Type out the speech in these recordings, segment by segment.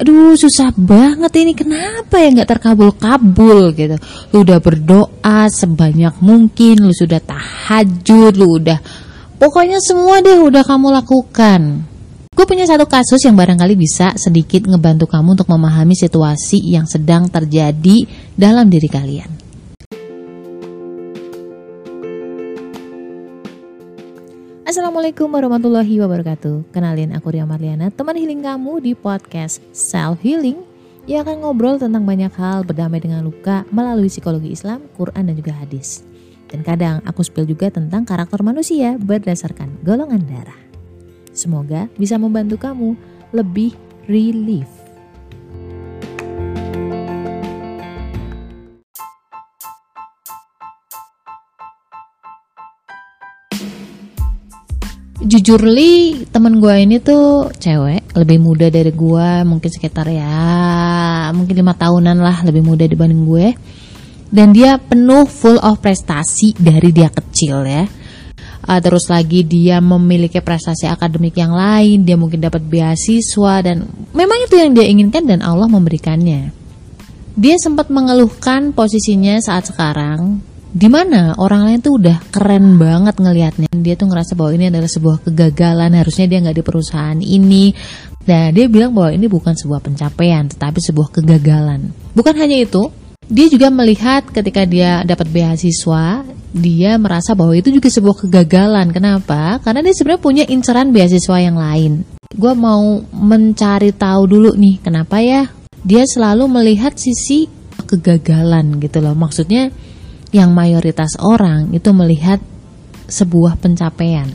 aduh susah banget ini. Kenapa ya nggak terkabul-kabul gitu? Lu udah berdoa sebanyak mungkin lu sudah tahajud lu udah pokoknya semua deh udah kamu lakukan. Gue punya satu kasus yang barangkali bisa sedikit ngebantu kamu untuk memahami situasi yang sedang terjadi dalam diri kalian Assalamualaikum warahmatullahi wabarakatuh. Kenalin aku Ria Marliana Teman healing kamu di podcast Self Healing Yang akan ngobrol tentang banyak hal Berdamai dengan luka Melalui psikologi Islam, Quran dan juga hadis. Dan kadang aku spill juga tentang karakter manusia Berdasarkan golongan darah. Semoga bisa membantu kamu Lebih relief jujur li temen gue ini tuh cewek lebih muda dari gue mungkin sekitar ya mungkin lima tahunan lah lebih muda dibanding gue. Dan dia penuh full of prestasi dari dia kecil ya. Uh, terus lagi dia memiliki prestasi akademik yang lain dia mungkin dapat beasiswa dan memang itu yang dia inginkan dan Allah memberikannya. Dia sempat mengeluhkan posisinya saat sekarang di mana? Orang lain tuh udah keren banget ngelihatnya. Dia tuh ngerasa bahwa ini adalah sebuah kegagalan harusnya dia nggak di perusahaan ini. Dan dia bilang bahwa ini bukan sebuah pencapaian tetapi sebuah kegagalan. Bukan hanya itu dia juga melihat ketika dia dapat beasiswa dia merasa bahwa itu juga sebuah kegagalan. Kenapa? Karena dia sebenarnya punya inceran beasiswa yang lain. Gue mau mencari tahu dulu nih kenapa ya? Dia selalu melihat sisi kegagalan gitu loh. Maksudnya yang mayoritas orang itu melihat sebuah pencapaian.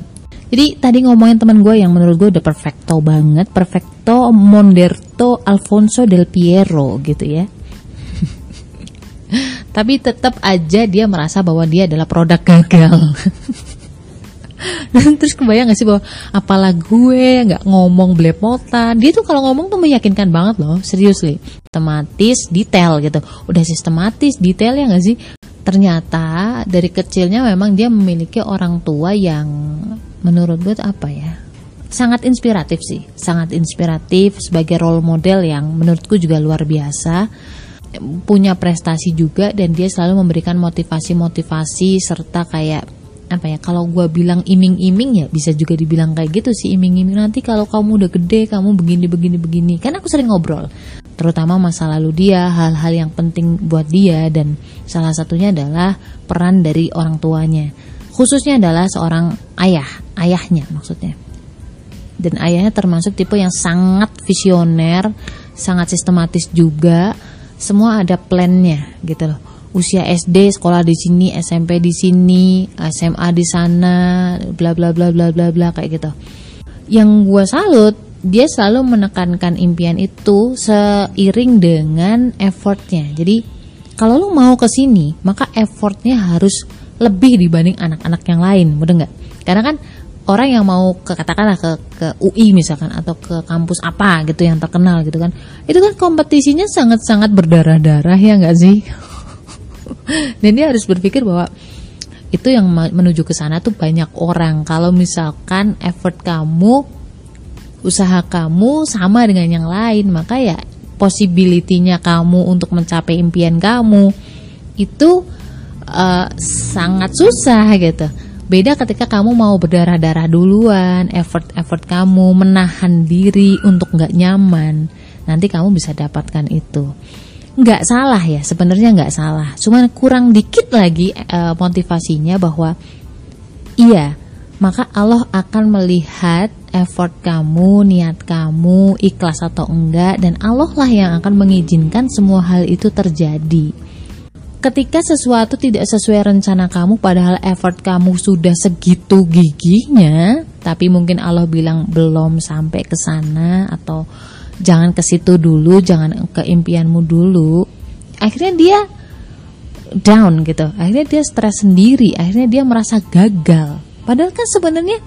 Jadi tadi ngomongin teman gue yang menurut gue udah perfecto banget, perfecto Monderto Alfonso del Piero gitu ya. Tapi tetap aja dia merasa bahwa dia adalah produk gagal. Dan terus kebayang gak sih bahwa apalah gue nggak ngomong belepotan Dia tuh kalau ngomong tuh meyakinkan banget loh Serius nih Sistematis, detail gitu Udah sistematis, detail ya gak sih ternyata dari kecilnya memang dia memiliki orang tua yang menurut gue apa ya sangat inspiratif sih sangat inspiratif sebagai role model yang menurutku juga luar biasa punya prestasi juga dan dia selalu memberikan motivasi-motivasi serta kayak apa ya kalau gue bilang iming-iming ya bisa juga dibilang kayak gitu sih iming-iming nanti kalau kamu udah gede kamu begini begini begini. Kan aku sering ngobrol terutama masa lalu dia hal-hal yang penting buat dia dan salah satunya adalah peran dari orang tuanya. Khususnya adalah seorang ayah ayahnya maksudnya. Dan ayahnya termasuk tipe yang sangat visioner sangat sistematis juga. Semua ada plannya gitu loh. Usia SD sekolah di sini SMP di sini SMA di sana bla bla bla bla bla bla kayak gitu. Yang gue salut dia selalu menekankan impian itu seiring dengan effortnya. Jadi kalau lu mau ke sini maka effortnya harus lebih dibanding anak-anak yang lain bener nggak? Karena kan orang yang mau ke katakanlah ke ke UI misalkan atau ke kampus apa gitu yang terkenal gitu kan itu kan kompetisinya sangat-sangat berdarah-darah ya nggak sih? Dan dia harus berpikir bahwa itu yang menuju ke sana tuh banyak orang. Kalau misalkan effort kamu, usaha kamu sama dengan yang lain, maka ya possibility-nya kamu untuk mencapai impian kamu itu uh, sangat susah gitu. Beda ketika kamu mau berdarah-darah duluan, effort-effort kamu menahan diri untuk nggak nyaman, nanti kamu bisa dapatkan itu. Nggak salah ya sebenarnya nggak salah. Cuman kurang dikit lagi uh, motivasinya bahwa iya maka Allah akan melihat effort kamu, niat kamu, ikhlas atau enggak dan Allah lah yang akan mengizinkan semua hal itu terjadi. Ketika sesuatu tidak sesuai rencana kamu padahal effort kamu sudah segitu gigihnya, tapi mungkin Allah bilang belum sampai ke sana atau jangan ke situ dulu, jangan ke impianmu dulu. Akhirnya dia down gitu. Akhirnya dia stres sendiri, akhirnya dia merasa gagal. Padahal kan sebenarnya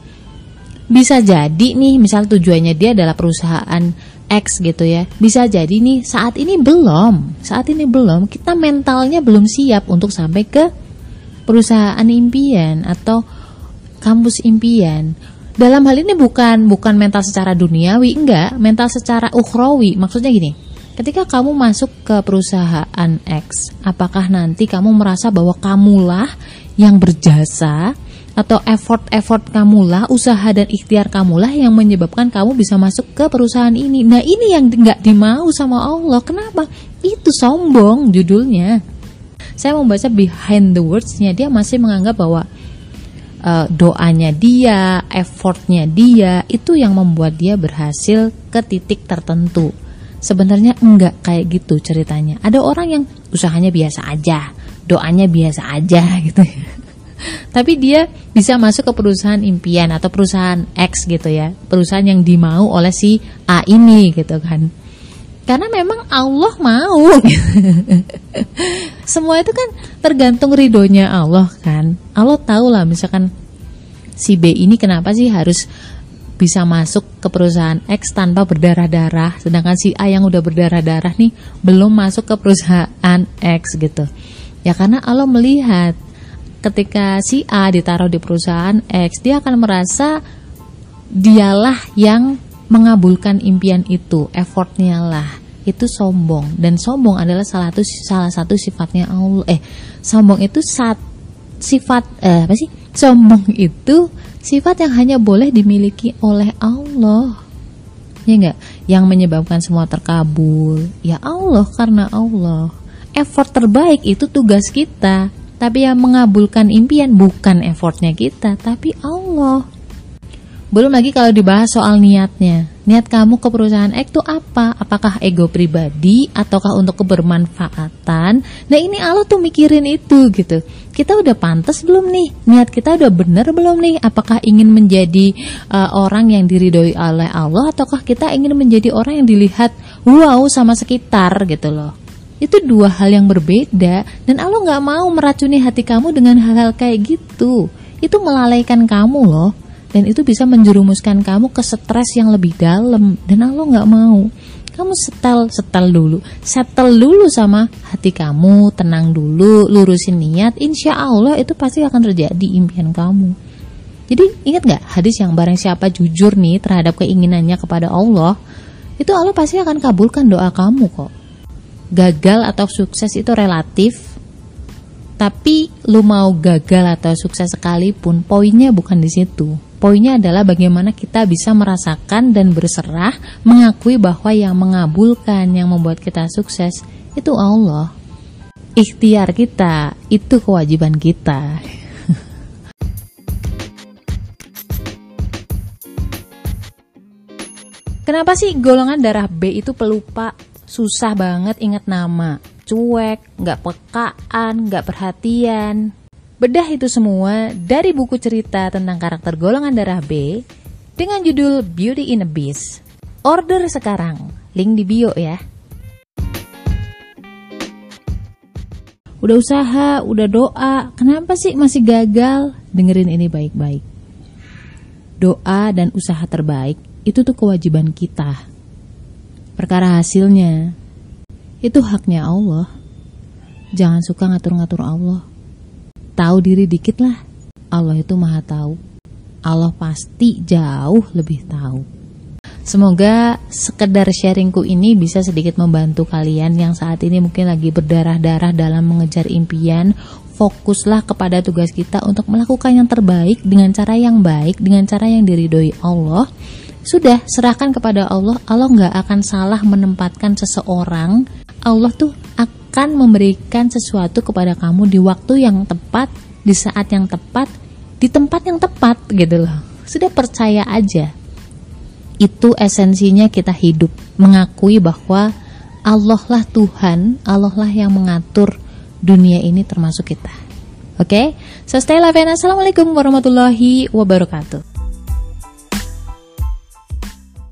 bisa jadi nih, misal tujuannya dia adalah perusahaan X gitu ya. Bisa jadi nih saat ini belum, saat ini belum. Kita mentalnya belum siap untuk sampai ke perusahaan impian atau kampus impian. Dalam hal ini bukan bukan mental secara duniawi, enggak, mental secara ukhrawi. Maksudnya gini, ketika kamu masuk ke perusahaan X, apakah nanti kamu merasa bahwa kamulah yang berjasa atau effort-effort kamulah, usaha dan ikhtiar kamulah yang menyebabkan kamu bisa masuk ke perusahaan ini. Nah, ini yang nggak dimau sama Allah. Kenapa? Itu sombong judulnya. Saya membaca behind the words-nya dia masih menganggap bahwa uh, doanya dia, effortnya dia itu yang membuat dia berhasil ke titik tertentu. Sebenarnya enggak kayak gitu ceritanya. Ada orang yang usahanya biasa aja, doanya biasa aja gitu. Tapi dia bisa masuk ke perusahaan impian atau perusahaan X gitu ya, perusahaan yang dimau oleh si A ini gitu kan. Karena memang Allah mau. Semua itu kan tergantung ridhonya Allah kan. Allah tahu lah misalkan si B ini kenapa sih harus bisa masuk ke perusahaan X tanpa berdarah-darah sedangkan si A yang udah berdarah-darah nih belum masuk ke perusahaan X gitu. Ya karena Allah melihat ketika si A ditaruh di perusahaan X dia akan merasa dialah yang mengabulkan impian itu, effortnya lah. Itu sombong dan sombong adalah salah satu salah satu sifatnya Allah. Eh, sombong itu sat, sifat eh, apa sih? Sombong itu sifat yang hanya boleh dimiliki oleh Allah. Ya enggak? Yang menyebabkan semua terkabul. Ya Allah karena Allah. Effort terbaik itu tugas kita. Tapi yang mengabulkan impian bukan effortnya kita, tapi Allah. Belum lagi kalau dibahas soal niatnya. Niat kamu ke perusahaan X itu apa? Apakah ego pribadi ataukah untuk kebermanfaatan? Nah ini Allah tuh mikirin itu gitu. Kita udah pantas belum nih? Niat kita udah bener belum nih? Apakah ingin menjadi uh, orang yang diridhoi oleh Allah ataukah kita ingin menjadi orang yang dilihat wow sama sekitar gitu loh? Itu dua hal yang berbeda. Dan Allah nggak mau meracuni hati kamu dengan hal-hal kayak gitu. Itu melalaikan kamu loh. Dan itu bisa menjerumuskan kamu ke stres yang lebih dalam. Dan Allah nggak mau. Kamu setel setel dulu. Settle dulu sama hati kamu. Tenang dulu lurusin niat. Insya Allah itu pasti akan terjadi impian kamu. Jadi ingat nggak hadis yang bareng siapa jujur nih terhadap keinginannya kepada Allah? Itu Allah pasti akan kabulkan doa kamu kok gagal atau sukses itu relatif tapi lu mau gagal atau sukses sekalipun poinnya bukan di situ Poinnya adalah bagaimana kita bisa merasakan dan berserah, mengakui bahwa yang mengabulkan, yang membuat kita sukses itu Allah. Ikhtiar kita itu kewajiban kita. Kenapa sih golongan darah B itu pelupa, susah banget ingat nama, cuek, nggak pekaan, nggak perhatian, Bedah itu semua dari buku cerita tentang karakter golongan darah B dengan judul Beauty in a Beast. Order sekarang, link di bio ya. Udah usaha, udah doa, kenapa sih masih gagal? Dengerin ini baik-baik. Doa dan usaha terbaik itu tuh kewajiban kita. Perkara hasilnya itu haknya Allah. Jangan suka ngatur-ngatur Allah tahu diri dikit lah. Allah itu maha tahu. Allah pasti jauh lebih tahu. Semoga sekedar sharingku ini bisa sedikit membantu kalian yang saat ini mungkin lagi berdarah-darah dalam mengejar impian. Fokuslah kepada tugas kita untuk melakukan yang terbaik dengan cara yang baik, dengan cara yang diridhoi Allah. Sudah, serahkan kepada Allah. Allah nggak akan salah menempatkan seseorang. Allah tuh akan memberikan sesuatu kepada kamu di waktu yang tepat, di saat yang tepat, di tempat yang tepat gitu loh. Sudah percaya aja. Itu esensinya kita hidup, mengakui bahwa Allah lah Tuhan, Allah lah yang mengatur dunia ini termasuk kita. Oke, okay? so stay love assalamualaikum warahmatullahi wabarakatuh.